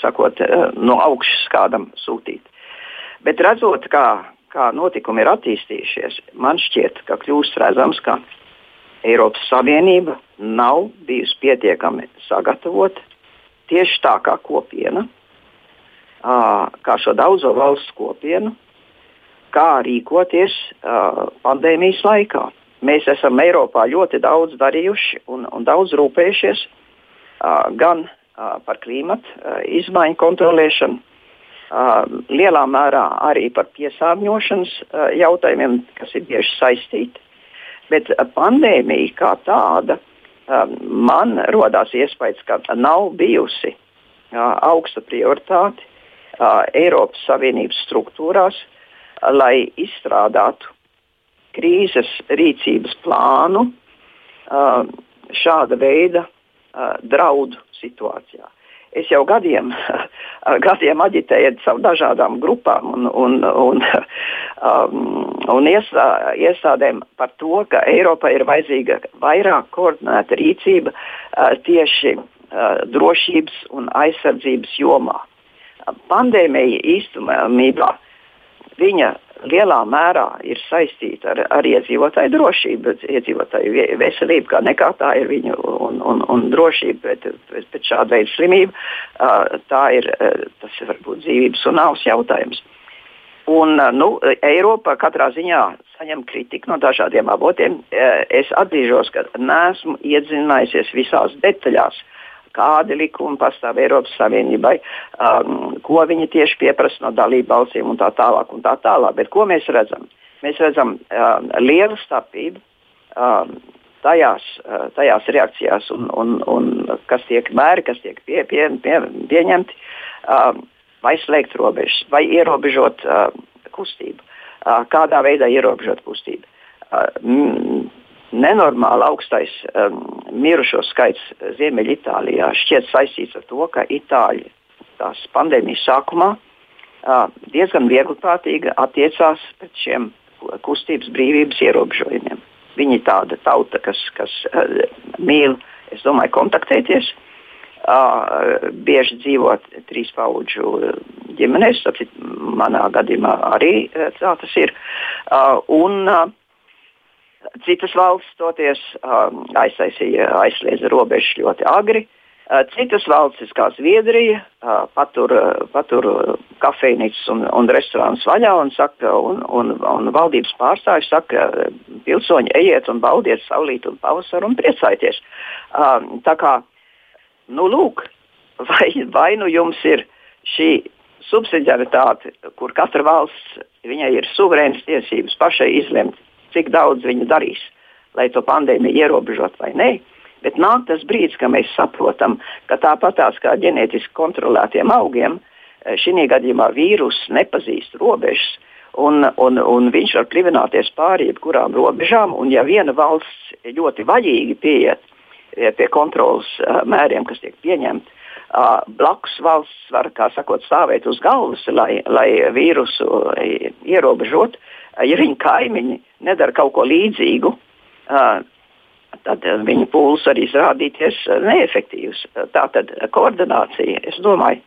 sakot, eh, no augšas kādam sūtīt. Bet redzot, kā, kā notikumi ir attīstījušies, man šķiet, ka kļūst redzams, ka Eiropas Savienība nav bijusi pietiekami sagatavota tieši tā kā kopiena, kā šo daudzo valstu kopienu, kā rīkoties uh, pandēmijas laikā. Mēs esam Eiropā ļoti daudz darījuši un, un daudz rūpējušies uh, gan uh, par klimatu uh, izmaiņu kontrolēšanu, uh, lielā mērā arī par piesārņošanas uh, jautājumiem, kas ir bieži saistīti. Bet uh, pandēmija kā tāda uh, man radās iespējas, ka nav bijusi uh, augsta prioritāte uh, Eiropas Savienības struktūrās lai izstrādātu krīzes rīcības plānu šāda veida draudu situācijā. Es jau gadiem, gadiem aģitēju caur dažādām grupām un, un, un, um, un iesā, iestādēm par to, ka Eiropai ir vajadzīga vairāk koordinēta rīcība uh, tieši uh, drošības un aizsardzības jomā. Pandēmija īstenībā viņa lielā mērā ir saistīta ar, ar iedzīvotāju drošību, iedzīvotāju veselību, kā nekā tā ir viņu un, un, un drošība pret, pret, pret šādu veidu slimību. Tā ir, tas ir varbūt dzīvības un nāves jautājums. Un, nu, Eiropa katrā ziņā saņem kritiku no dažādiem avotiem. Es atzīšos, ka neesmu iedzinājusies visās detaļās kādi likumi pastāv Eiropas Savienībai, um, ko viņi tieši pieprasa no dalību valstīm un tā tālāk. Un tā tālāk. Bet ko mēs redzam? Mēs redzam um, lielu starpību um, tajās, uh, tajās reakcijās, un, un, un kas tiek mēri, kas tiek pie, pie, pie, pieņemti, um, vai slēgt robežas, vai ierobežot uh, kustību. Uh, kādā veidā ierobežot kustību. Uh, nenormāli augstais um, mirušo skaits Ziemeļitālijā šķiet saistīts ar to, ka Itāļi tās pandēmijas sākumā uh, diezgan viegliprātīgi attiecās pret šiem kustības brīvības ierobežojumiem. Viņi ir tāda tauta, kas, kas uh, mīl, es domāju, kontaktēties. Uh, bieži dzīvot trīs paudžu ģimenēs, tāpēc manā gadījumā arī uh, tā tas ir. Uh, un, uh, Citas valsts toties um, aiztaisīja, aizsliedza robežas ļoti agri. Uh, citas valstis, kā Zviedrija, uh, patur, uh, patur kafejnīcas un, un restorānus vaļā un, saka, un, un, un valdības pārstāvji saka, pilsoņi ejiet un baudiet saulītu un pavasaru un priecājieties. Um, tā kā, nu lūk, vai, vai nu jums ir šī subsidiaritāte, kur katra valsts ir suverēnas tiesības pašai izlemt, cik daudz viņi darīs, lai to pandēmiju ierobežot vai nē. Bet nāk tas brīdis, kad mēs saprotam, ka tāpatās kā ģenētiski kontrolētiem augiem, eh, šī gadījumā vīruss nepazīst robežas, un, un, un viņš var plivināties pāri jebkurām robežām. Un, ja viena valsts ļoti vaļīgi pieiet eh, pie kontrolas uh, mēriem, kas tiek pieņemti, blakus valsts var sakot, stāvēt uz galvas, lai, lai vīrusu ierobežotu. Ja viņa kaimiņi nedara kaut ko līdzīgu, tad viņa pūles var izrādīties neefektīvas. Tā tad koordinācija, es domāju,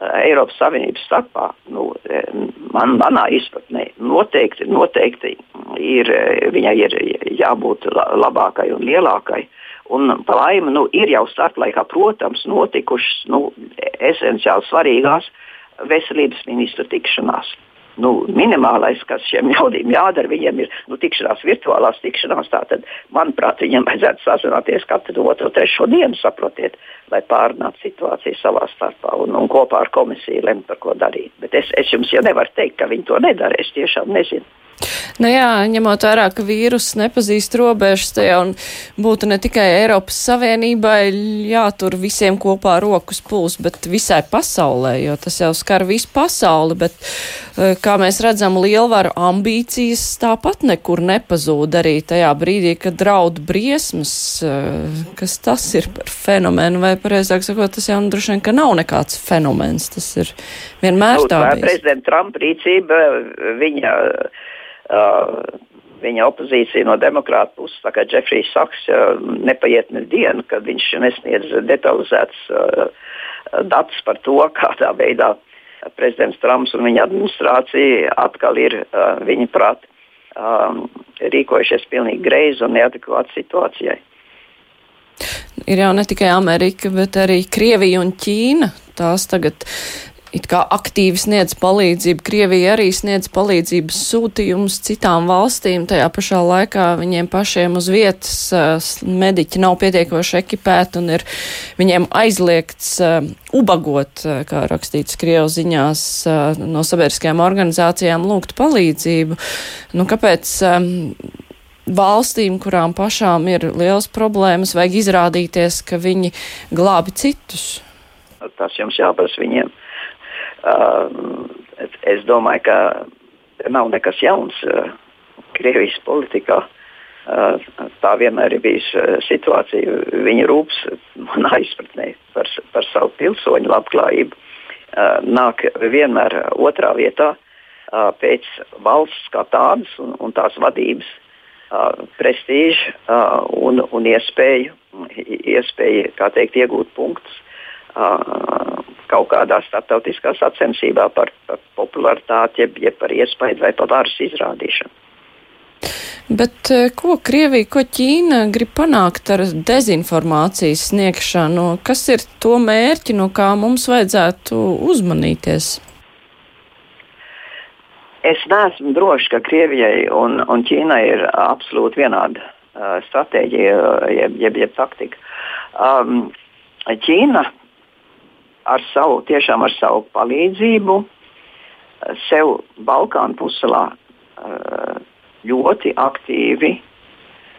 Eiropas Savienības starpā, nu, man, manā izpratnē, noteikti, noteikti ir, viņai ir jābūt labākai un lielākai. Un, pa laimi, nu, ir jau starplaikā, protams, notikušas nu, esenciāli svarīgās veselības ministra tikšanās nu, minimālais, kas šiem ļaudīm jādara, viņiem ir nu, tikšanās, virtuālās tikšanās. Tātad, manuprāt, viņiem vajadzētu sazināties katru otru, trešo dienu, saprotiet, lai pārunātu situāciju savā starpā un, un kopā ar komisiju lemt, par ko darīt. Bet es, es jums jau nevaru teikt, ka viņi to nedara. Es tiešām nezinu. Nu jā, ņemot vērā, ka vīrus nepazīst robežas, te jau būtu ne tikai Eiropas Savienībai jātur visiem kopā rokas puls, bet visai pasaulē, jo tas jau skar visu pasauli, bet, e, kā mēs redzam, lielvaru ambīcijas tāpat nekur nepazūd arī tajā brīdī, kad draud briesmas, e, kas tas ir par fenomenu, vai pareizāk sakot, tas jau droši vien, ka nav nekāds fenomens, tas ir vienmēr tā. Prezidenta Trumpa rīcība, viņa Uh, viņa opozīcija no demokrāta puses, tā kā Jeffrijs Saks, uh, nepaiet ne diena, kad viņš nesniedz detalizētas uh, datus par to, kādā veidā prezidents Trumps un viņa administrācija atkal ir uh, viņa prāt um, rīkojušies pilnīgi greizi un neadekvāti situācijai. Ir jau ne tikai Amerika, bet arī Krievija un Ķīna. Tās tagad it kā aktīvi sniedz palīdzību. Krievija arī sniedz palīdzības sūtījumus citām valstīm. Tajā pašā laikā viņiem pašiem uz vietas uh, mediķi nav pietiekoši ekipēti un ir viņiem aizliegts uh, ubagot, uh, kā rakstīts Krievu ziņās, no sabiedriskajām organizācijām lūgt palīdzību. Nu, kāpēc? Um, valstīm, kurām pašām ir liels problēmas, vajag izrādīties, ka viņi glābi citus. Tas jums jāprasa viņiem. Uh, es domāju, ka nav nekas jauns uh, Krievijas politikā. Uh, tā vienmēr ir bijusi situācija. Viņa rūps manā izpratnē par, par savu pilsoņu labklājību nāk vienmēr otrā vietā pēc valsts kā tādas un, un tās vadības prestīža un, un iespēju, iespēju teikt, iegūt punktus kaut kādā starptautiskā sacensībā par, par popularitāti, jeb, jeb par iespaidu vai par varas izrādīšanu. Bet eh, ko Krievija, ko Ķīna grib panākt ar dezinformācijas sniegšanu? Kas ir to mērķi, no kā mums vajadzētu uzmanīties? Es neesmu drošs, ka Krievijai un, un Ķīnai ir absolūti vienāda uh, stratēģija, jeb, jeb, jeb taktika. Um, Ķīna ar savu, tiešām ar savu palīdzību sev Balkānu puselā uh, ļoti aktīvi,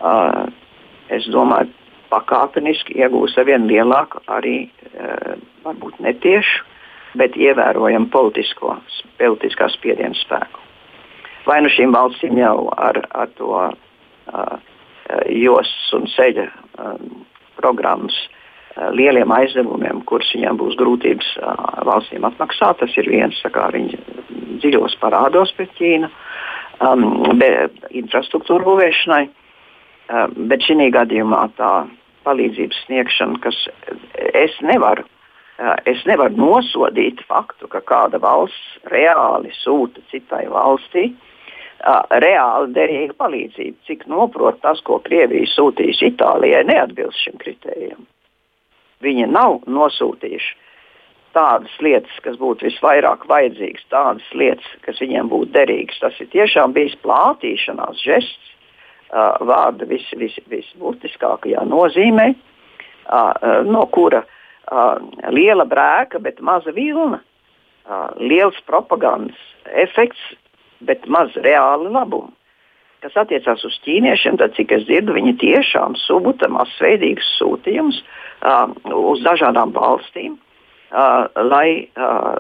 uh, es domāju, pakāpeniski iegūs ar vien lielāku, arī uh, varbūt netiešu, bet ievērojamu politiskā spiediena spēku. Vai nu šīm valstīm jau ar, ar to uh, jostas un ceļa um, programmas uh, lieliem aizdevumiem, kurus viņiem būs grūtības uh, valstīm atmaksāt. Tas ir viens, kā viņi dziļos parādos pret Ķīnu um, infrastruktūra būvēšanai, um, bet šī gadījumā tā palīdzības sniegšana, kas es nevaru, uh, es nevaru nosodīt faktu, ka kāda valsts reāli sūta citai valstī uh, reāli derīga palīdzība. Cik noprot tas, ko Krievija sūtīs Itālijai, neatbilst šim kritērijam. Viņi nav nosūtījuši tādas lietas, kas būtu visvairāk vajadzīgas, tādas lietas, kas viņiem būtu derīgas. Tas ir tiešām bijis plātīšanās žests, uh, vārda vis, vis, visbūtiskākajā nozīmē, uh, no kura uh, liela brēka, bet maza vilna, uh, liels propagandas efekts, bet maz reāli labumu. Kas attiecās uz ķīniešiem, tad, cik es dzirdu, viņi tiešām sūta masveidīgus sūtījumus uh, uz dažādām valstīm. Uh, lai, uh,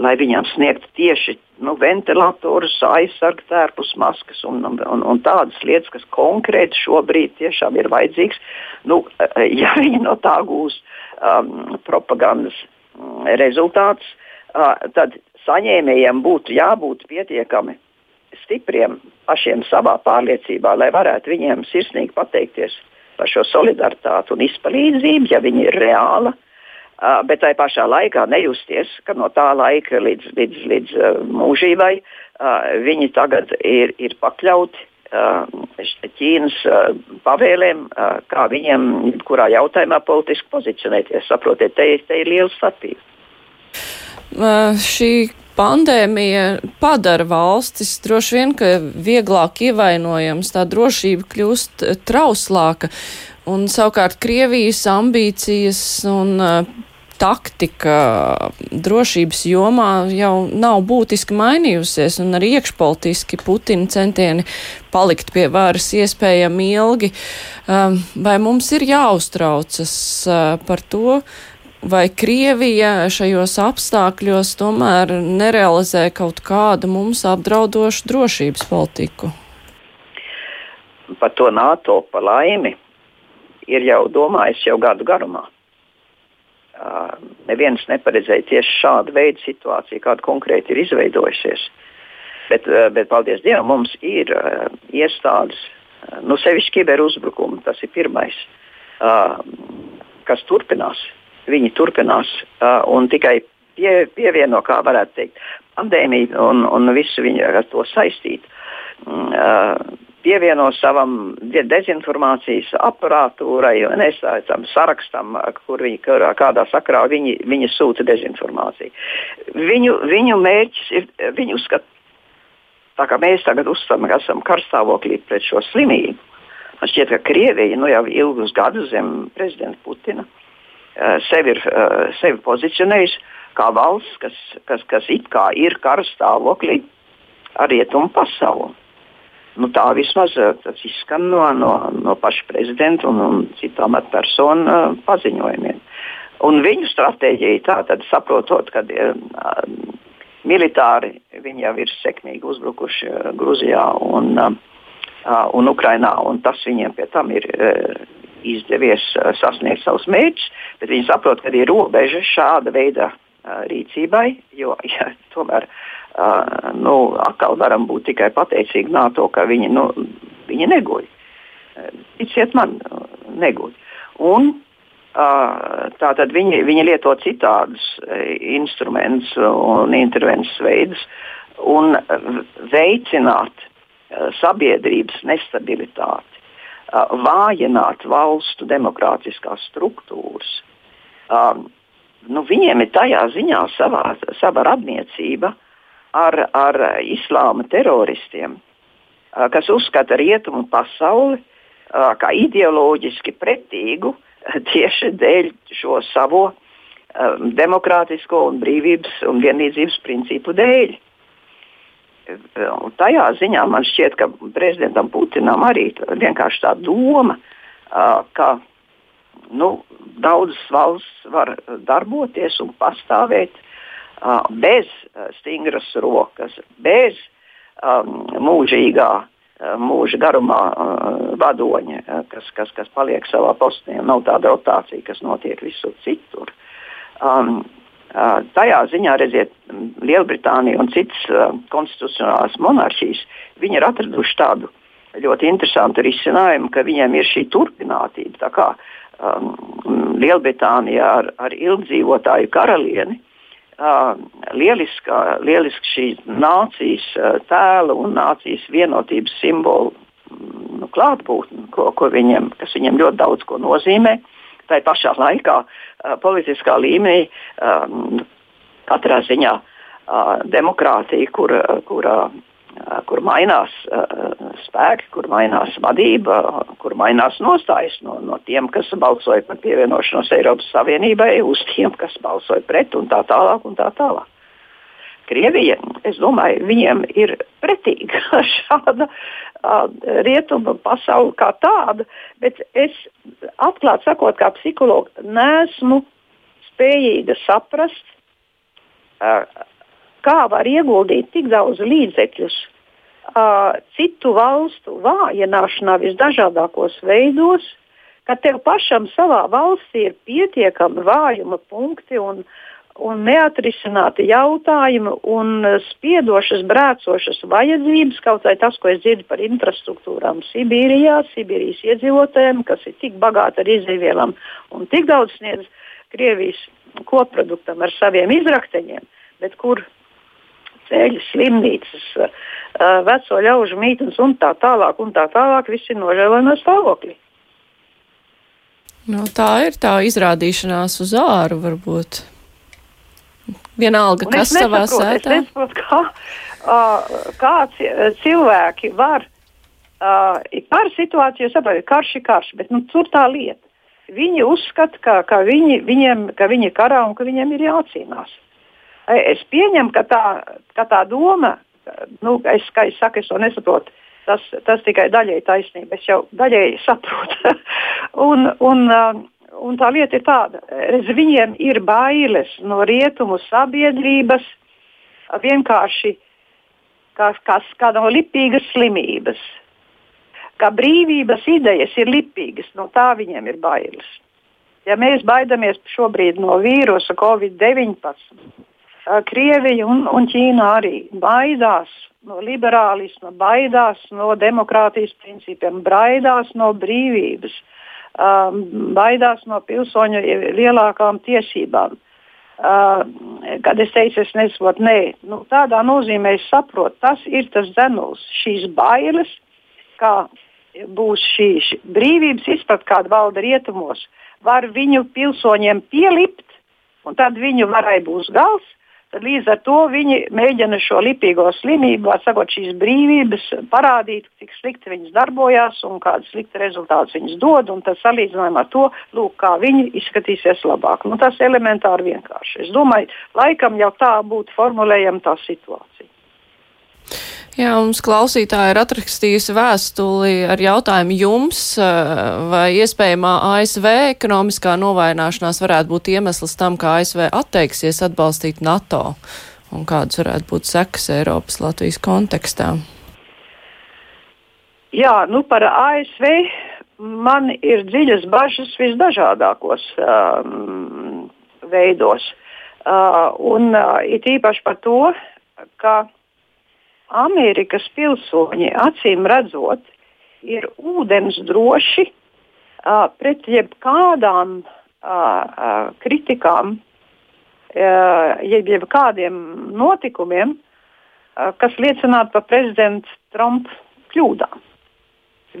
lai viņām sniegtu tieši nu, ventilatorus, aizsargu tērpus, maskas un, un, un tādas lietas, kas konkrēti šobrīd tiešām ir vajadzīgas. Nu, uh, ja viņi no tā gūs um, propagandas um, rezultātus, uh, tad saņēmējiem būtu jābūt pietiekami stipriem pašiem savā pārliecībā, lai varētu viņiem sirsnīgi pateikties par šo solidaritāti un izpalīdzību, ja viņi ir reāli Uh, bet tai pašā laikā nejusties, ka no tā laika līdz, līdz, līdz uh, mūžībai uh, viņi tagad ir, ir pakļauti Ķīnas pavēlēm, kā viņiem kurā jautājumā politiski pozicionēties. Saprotiet, te, te ir liela starpība. Šī pandēmija padara valstis droši vien, ka vieglāk ievainojams, tā drošība kļūst trauslāka. Un savukārt Krievijas ambīcijas un taktika drošības jomā jau nav būtiski mainījusies, un arī iekšpolitiski Putina centieni palikt pie varas iespējami ilgi. Um, vai mums ir jāuztraucas uh, par to, vai Krievija šajos apstākļos tomēr nerealizē kaut kādu mums apdraudošu drošības politiku? Par to NATO pa laimi ir jau domājis jau gadu garumā. Uh, neviens neparedzēja tieši šādu veidu situāciju, kāda konkrēti ir izveidojusies. Bet, uh, bet paldies Dievam, mums ir uh, iestādes, nu, sevišķi kiberuzbrukumi, tas ir pirmais, kas turpinās. Viņi turpinās uh, un tikai pie, pievieno, kā varētu teikt, pandēmiju un, un visu viņu ar to saistīt. Uh, pievieno savam dezinformācijas aparatūrai, nesācam sarakstam, kur viņi kādā sakrā viņi, viņi sūta dezinformāciju. Viņu, viņu mērķis ir, viņi uzskata, tā kā mēs tagad uzskatām, ka esam karstāvoklī pret šo slimību. Man šķiet, ka Krievija nu, jau ilgus gadus zem prezidenta Putina uh, sevi ir uh, sevi pozicionējusi kā valsts, kas, kas, kas it kā ir karstāvoklī ar rietumu pasauli. Nu, tā vismaz eh, izskan no, no, no paša prezidenta un, un citu amatpersonu paziņojumiem. Un viņu stratēģija ir tāda, saprotot, ka militāri viņi jau ir sekmīgi uzbrukuši Grūzijā un, un Ukrainā, un tas viņiem pie tam ir izdevies uh, sasniegt savus mērķus, bet viņi saprot, ka ir robeža šāda veida uh, rīcībai, jo ja, tomēr uh, Uh, nu, atkal varam būt tikai pateicīgi NATO, ka viņi, nu, viņi neguļ. Uh, ticiet man, neguļ. Un Tātad viņi, viņi lieto citādus instrumentus un intervences veidus un veicināt sabiedrības nestabilitāti, vājināt valstu demokrātiskās struktūras. Nu, viņiem ir tajā ziņā savā, sava radniecība ar, ar islāma teroristiem, kas uzskata rietumu pasauli kā ideoloģiski pretīgu tieši dēļ šo savu um, demokrātisko un brīvības un vienlīdzības principu dēļ. Un tajā ziņā man šķiet, ka prezidentam Putinam arī vienkārši tā doma, ka nu, daudzas valsts var darboties un pastāvēt bez stingras rokas, bez mūžīgā mūža garumā vadoņi, uh, kas, kas, kas paliek savā postī. Nav tāda rotācija, kas notiek visur citur. Um, tajā ziņā, redziet, Lielbritānija un citas uh, konstitucionālās monarhijas ir atraduši tādu ļoti interesantu risinājumu, ka viņiem ir šī turpinātība. Tā kā um, Lielbritānija ar, ar ilgdzīvotāju karalieni uh, lieliska, lieliska šī nācijas uh, tēla un nācijas vienotības simbolu nu, klātbūtne, ko, ko viņiem, kas viņiem ļoti daudz ko nozīmē. Tā pašā laikā uh, politiskā līmenī um, katrā ziņā uh, demokrātija, kur, kur uh, kur mainās spēki, kur mainās vadība, kur mainās nostājas no, no tiem, kas balsoja par pievienošanos Eiropas Savienībai, uz tiem, kas balsoja pret un tā tālāk. Un tā tālāk. Krievija, es domāju, viņiem ir pretīga šāda uh, rietuma pasaule kā tāda, bet es atklāti sakot, kā psihologs, nesmu spējīga saprast, uh, kā var ieguldīt tik daudz līdzekļus uh, citu valstu vājināšanā visdažādākos veidos, ka tev pašam savā valstī ir pietiekami vājuma punkti un, un neatrisināti jautājumi un spiedošas, brēcošas vajadzības, kaut arī tas, ko es dzirdu par infrastruktūrām Sibīrijā, Sibīrijas iedzīvotājiem, kas ir tik bagāti ar izdevielām un tik daudz sniedz Krievijas koproduktam ar saviem izrakteņiem, bet kur ceļi, slimnīcas, veco ļaužu mītnes un tā tālāk, un tā tālāk, viss ir nožēlojamā stāvoklī. Nu, tā ir tā izrādīšanās uz āru, varbūt. Vienalga, kas savā sētā. Es nesaprotu, kā, uh, kā cilvēki var uh, par situāciju saprotat, karš ir karš, bet nu, tur tā lieta. Viņi uzskata, ka, ka, viņi, viņiem, ka viņi ir karā un ka viņiem ir jācīnās. Es pieņemu, ka tā, ka tā doma, nu, es, kā es saku, es to nesaprotu. Tas, tas tikai daļēji taisnība. Es jau daļēji saprotu. un, un, un tā lieta ir tāda, ka viņiem ir bailes no rietumu sabiedrības vienkārši kā, kā, kā no lipīgas slimības. Kā brīvības idejas ir lipīgas, no tā viņiem ir bailes. Ja mēs baidāmies šobrīd no vīrusa Covid-19, Krievija un, un Ķīna arī baidās no liberālisma, baidās no demokrātijas principiem, baidās no brīvības, um, baidās no pilsoņu lielākām tiesībām. Uh, kad es teicu, es nesaprotu, nē, nu, tādā nozīmē es saprotu, tas ir tas dzenuls, šīs bailes, kā būs šī, šī brīvības izpratne, kāda valda rietumos, var viņu pilsoņiem pielikt, un tad viņu varai būs gals, līdz ar to viņi mēģina šo lipīgo slimību, sakot, šīs brīvības, parādīt, cik slikti viņas darbojās un kādas sliktas rezultātus viņas dod. Tad salīdzinājumā ar to, lūk, kā viņi izskatīsies labāk. Nu, tas ir elementāri vienkārši. Es domāju, laikam jau tā būtu formulējama tā situācija. Jā, mums klausītāji ir atrakstījusi vēstuli ar jautājumu jums, eh, vai iespējamā ASV ekonomiskā novājināšanās varētu būt iemesls tam, ka ASV atteiksies atbalstīt NATO un kādas varētu būt sekas Eiropas Latvijas kontekstā. Jā, nu par ASV man ir dziļas bažas visdažādākos um, veidos. Uh, un uh, it īpaši par to, ka Amerikas pilsoņi acīm redzot ir ūdens droši uh, pret jebkādām uh, kritikām, uh, jeb, jeb kādiem notikumiem, uh, kas liecinātu par prezidenta Trumpa kļūdām.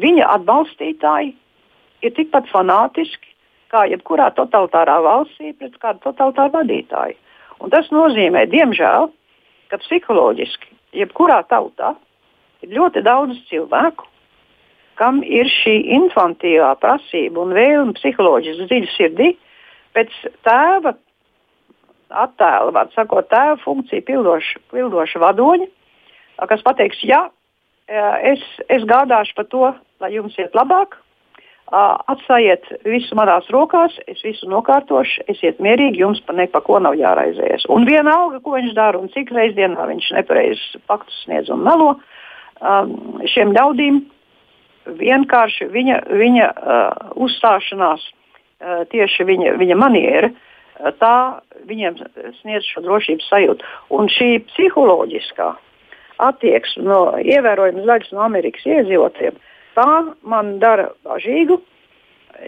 Viņa atbalstītāji ir tikpat fanātiski kā jebkurā totalitārā valstī pret kādu totalitāru vadītāju. Un tas nozīmē, diemžēl, ka psiholoģiski jebkurā tautā ir ļoti daudz cilvēku, kam ir šī infantīvā prasība un vēlme psiholoģiski dziļi sirdī pēc tēva attēla, var sakot, tēva funkciju pildoša, pildoša vadoņa, kas pateiks, jā, es, es gādāšu par to, lai jums iet labāk, atstājiet visu manās rokās, es visu nokārtošu, esiet mierīgi, jums par neko nav jāraizējas. Un vienalga, ko viņš dara un cik reizes dienā viņš nepareizs faktus sniedz un melo, šiem ļaudīm vienkārši viņa, viņa uzstāšanās, tieši viņa, viņa maniera, tā viņiem sniedz šo drošības sajūtu. Un šī psiholoģiskā attieksme no ievērojamas daļas no Amerikas iedzīvotājiem, tā man dara bažīgu,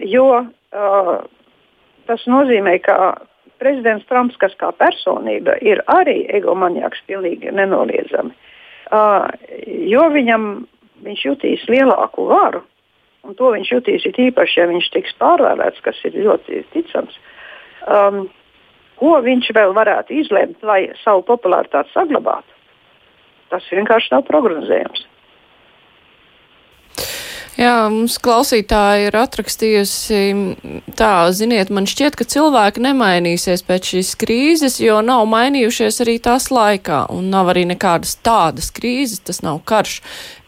jo uh, tas nozīmē, ka prezidents Trumps, kas kā personība ir arī egomaniāks, pilnīgi nenoliedzami. Uh, jo viņam viņš jutīs lielāku varu, un to viņš jutīs īpaši, ja viņš tiks pārvēlēts, kas ir ļoti ticams. Um, ko viņš vēl varētu izlemt, lai savu popularitāti saglabātu? Tas vienkārši nav prognozējams. Jā, mums klausītāji ir atrakstījusi tā, ziniet, man šķiet, ka cilvēki nemainīsies pēc šīs krīzes, jo nav mainījušies arī tās laikā, un nav arī nekādas tādas krīzes, tas nav karš,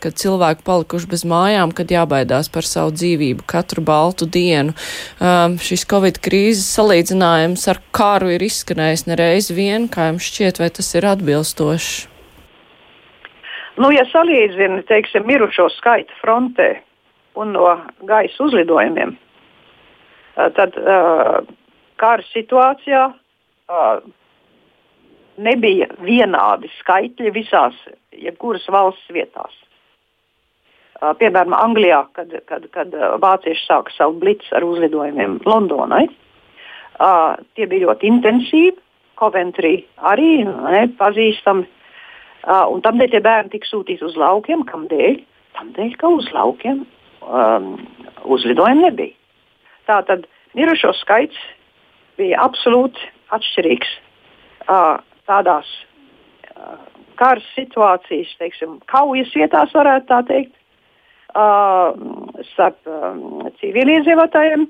kad cilvēki palikuši bez mājām, kad jābaidās par savu dzīvību katru baltu dienu. Um, šis Covid krīzes salīdzinājums ar karu ir izskanējis nereiz vien, kā jums šķiet, vai tas ir atbilstoši? Nu, ja salīdzina, teiksim, mirušo skaitu frontē, un no gaisa uzlidojumiem, tad kara situācijā nebija vienādi skaitļi visās, jebkuras valsts vietās. Piemēram, Anglijā, kad, kad, kad vācieši sāka savu blitzu ar uzlidojumiem Londonai, tie bija ļoti intensīvi. Coventry arī ne, pazīstami. Un tādēļ tie bērni tika sūtīti uz laukiem. Kādēļ? Tādēļ, ka uz laukiem um, uzlidojumu nebija. Tātad mirušo skaits bija absolūti atšķirīgs uh, tādās uh, kara situācijas, teiksim, kaujas vietās, varētu tā teikt, uh, starp um, civiliedzīvotājiem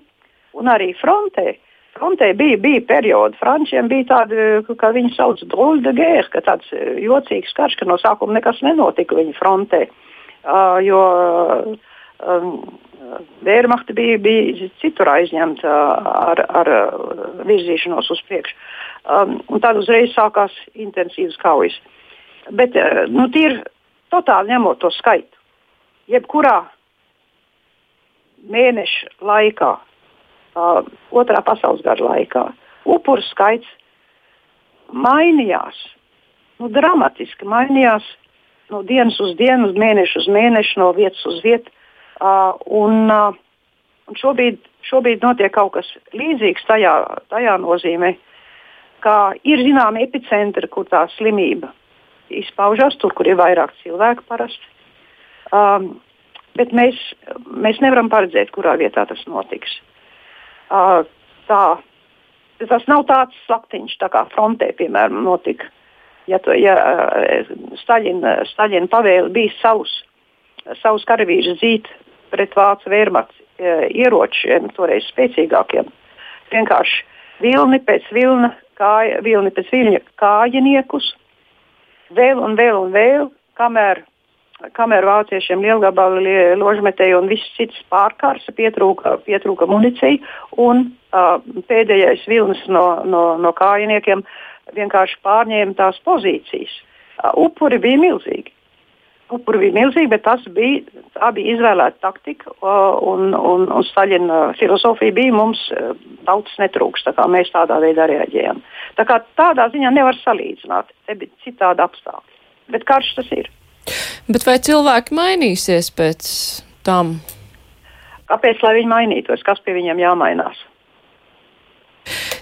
un arī frontē. Frontē bija, bija periodi, frančiem bija tādi, kā viņi sauc, drôle de guerre, ka tāds jocīgs karš, ka no sākuma nekas nenotika viņa frontē. Uh, jo uh, um, bija, bija citur aizņemta ar, ar virzīšanos uz priekšu. Um, tad uzreiz sākās intensīvas kaujas. Bet uh, nu, ir totāli ņemot to skaitu. Jebkurā mēneša laikā, uh, otrā pasaules gada laikā, upuru skaits mainījās. Nu, dramatiski mainījās no dienas uz dienu, mēneša uz mēnešu, no vietas uz vietu. Uh, un, uh, un šobrīd, šobrīd notiek kaut kas līdzīgs tajā, tajā nozīmē, ka ir zināma epicentra, kur tā slimība izpaužas, tur, kur ir vairāk cilvēku parasti. Um, bet mēs, mēs nevaram paredzēt, kurā vietā tas notiks. Uh, tā, tas nav tāds slaktiņš, tā kā frontē, piemēram, notika. Ja, to, ja Staļina, Staļina pavēle bija savus, savus karavīrus zīt pret vācu vērmats e, ieročiem, toreiz spēcīgākiem. Vienkārši vilni pēc vilna, kāja, vilni pēc viļņa kājiniekus, vēl un vēl un vēl, kamēr, kamēr vāciešiem lielgabali ložmetēji un viss cits pārkārsa, pietrūka, pietrūka municija, un uh, pēdējais vilnis no, no, no kājiniekiem vienkārši pārņēma tās pozīcijas. Uh, upuri bija milzīgi upuri bija milzīgi, bet tas bija, bija izvēlēta taktika, un, un, un Staļina filozofija bija mums tautas netrūks, tā mēs tādā veidā reaģējam. Tā kā tādā ziņā nevar salīdzināt, te bija citādi apstākļi, bet karš tas ir. Bet vai cilvēki mainīsies pēc tam? Kāpēc, lai viņi mainītos, kas pie viņiem jāmainās?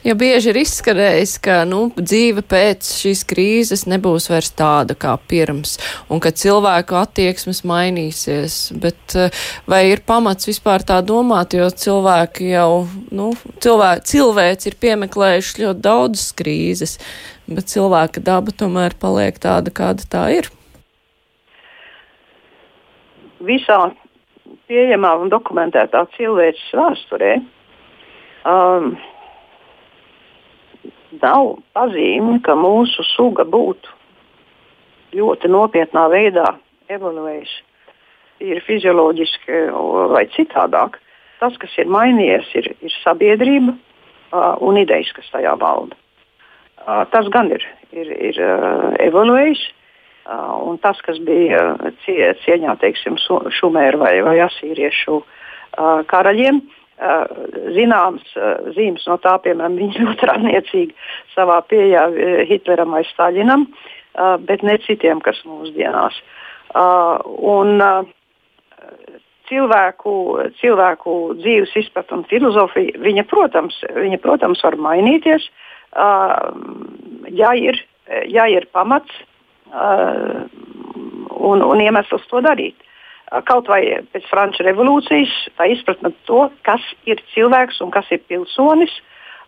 Ja bieži ir izskanējis, ka nu, dzīve pēc šīs krīzes nebūs vairs tāda kā pirms, un ka cilvēku attieksmes mainīsies, bet eh, vai ir pamats vispār tā domāt, jo cilvēki jau, nu, cilvēki, cilvēks ir piemeklējuši ļoti daudzas krīzes, bet cilvēka daba tomēr paliek tāda, kāda tā ir? Visā pieejamā un dokumentētā cilvēces vēsturē um, nav pazīme, ka mūsu suga būtu ļoti nopietnā veidā evoluējusi. Ir fizioloģiski vai citādāk. Tas, kas ir mainījies, ir, ir sabiedrība uh, un idejas, kas tajā valda. Uh, tas gan ir, ir, ir uh, evoluējis. Uh, un tas, kas bija cie, cieņā, teiksim, šumēru vai, vai asīriešu uh, karaļiem, uh, Eh, zināms eh, zīmes no tā, piemēram, viņi ļoti rādniecīgi savā pieejā eh, Hitleram vai Staļinam, bet ne citiem, kas mūsdienās. Un cilvēku, cilvēku dzīves izpratne un filozofija, viņa, protams, viņa, protams, var mainīties, ja ir, ja ir pamats un, un iemesls to darīt kaut vai pēc Franču revolūcijas, tā izpratne to, kas ir cilvēks un kas ir pilsonis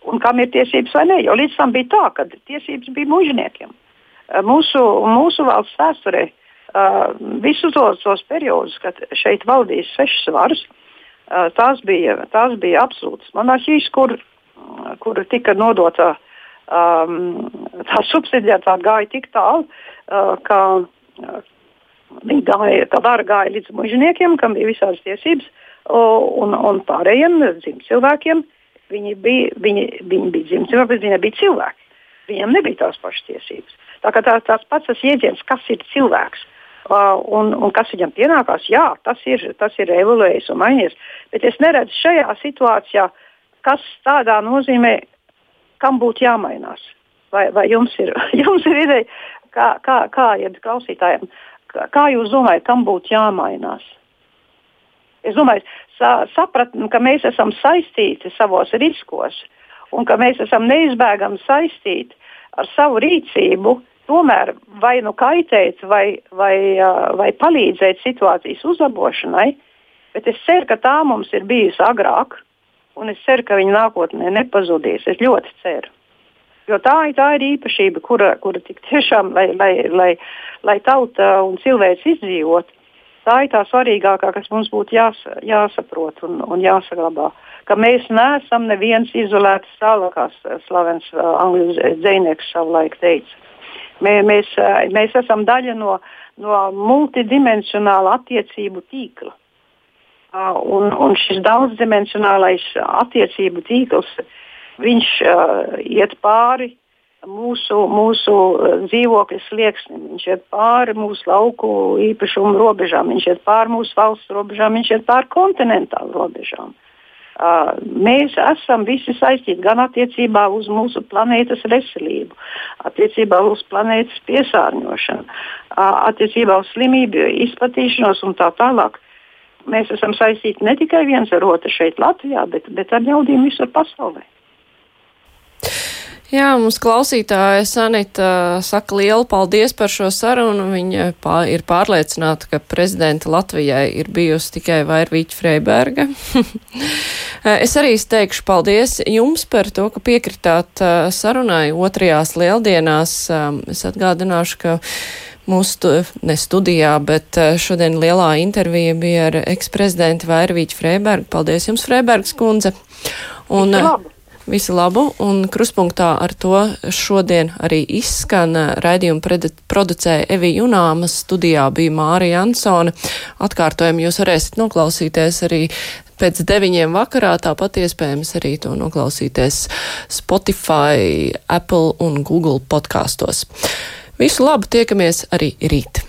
un kam ir tiesības vai nē. Jo līdz tam bija tā, ka tiesības bija mužniekiem. Mūsu, mūsu valsts vēsturē visus tos, tos periodus, kad šeit valdīja svešas varas, tās bija, tās bija absolūtas monarhijas, kur, kur tika nodota um, tā subsidiaritāte gāja tik tālu, uh, ka Viņi gāja, tā vara gāja līdz mužniekiem, kam bija visādas tiesības, un, un pārējiem dzimta cilvēkiem. Viņi bija, viņi, viņi bija dzimti cilvēki, bet viņi nebija cilvēki. Viņiem nebija tās pašas tiesības. Tā kā tā, tās pats tas jēdziens, kas ir cilvēks uh, un, un kas viņam pienākās, jā, tas ir, tas ir evolūējis un mainījies. Bet es neredzu šajā situācijā, kas tādā nozīmē, kam būtu jāmainās. Vai, vai jums, ir, jums ir ideja, kā, kā, kā iet klausītājiem? Kā jūs domājat, kam būtu jāmainās? Es domāju, sa sapratni, ka mēs esam saistīti savos riskos un ka mēs esam neizbēgami saistīti ar savu rīcību, tomēr vai nu kaitēt, vai, vai, vai palīdzēt situācijas uzlabošanai. Bet es ceru, ka tā mums ir bijusi agrāk, un es ceru, ka viņa nākotnē nepazudīs. Es ļoti ceru. Jo tā, tā ir īpašība, kura, kura tik tiešām, lai, lai, lai, lai tauta un cilvēks izdzīvot, tā ir tā svarīgākā, kas mums būtu jās, jāsaprot un, un jāsaglabā. Ka mēs neesam neviens izolēts sala, kā slavens uh, angļu dzinieks savulaik teica. Mē, mēs, uh, mēs esam daļa no, no multidimensionāla attiecību tīkla. Uh, un, un šis daudzdimensionālais attiecību tīkls uh, viņš uh, iet pāri mūsu, mūsu dzīvokļa slieksnim, viņš iet pāri mūsu lauku īpašumu robežām, viņš iet pāri mūsu valsts robežām, viņš iet pāri kontinentālu robežām. Uh, mēs esam visi saistīti gan attiecībā uz mūsu planētas veselību, attiecībā uz planētas piesārņošanu, uh, attiecībā uz slimību izplatīšanos un tā tālāk. Mēs esam saistīti ne tikai viens ar otru šeit, Latvijā, bet, bet ar ļaudīm visur pasaulē. Jā, mums klausītāja Sanita saka lielu paldies par šo sarunu. Viņa pā, ir pārliecināta, ka prezidenta Latvijai ir bijusi tikai Vairvīķa Freiberga. es arī teikšu paldies jums par to, ka piekritāt sarunai otrajās lieldienās. Es atgādināšu, ka mūsu ne studijā, bet šodien lielā intervija bija ar eksprezidentu Vairvīķu Freibergu. Paldies jums, Freibergs kundze! Un, Labi. Visu labu, un kruspunktā ar to šodien arī izskan raidījumu producēja Evi Junāmas, studijā bija Mārija Ansone. Atkārtojumu jūs varēsiet noklausīties arī pēc deviņiem vakarā, tāpat iespējams arī to noklausīties Spotify, Apple un Google podkastos. Visu labu, tiekamies arī rīt!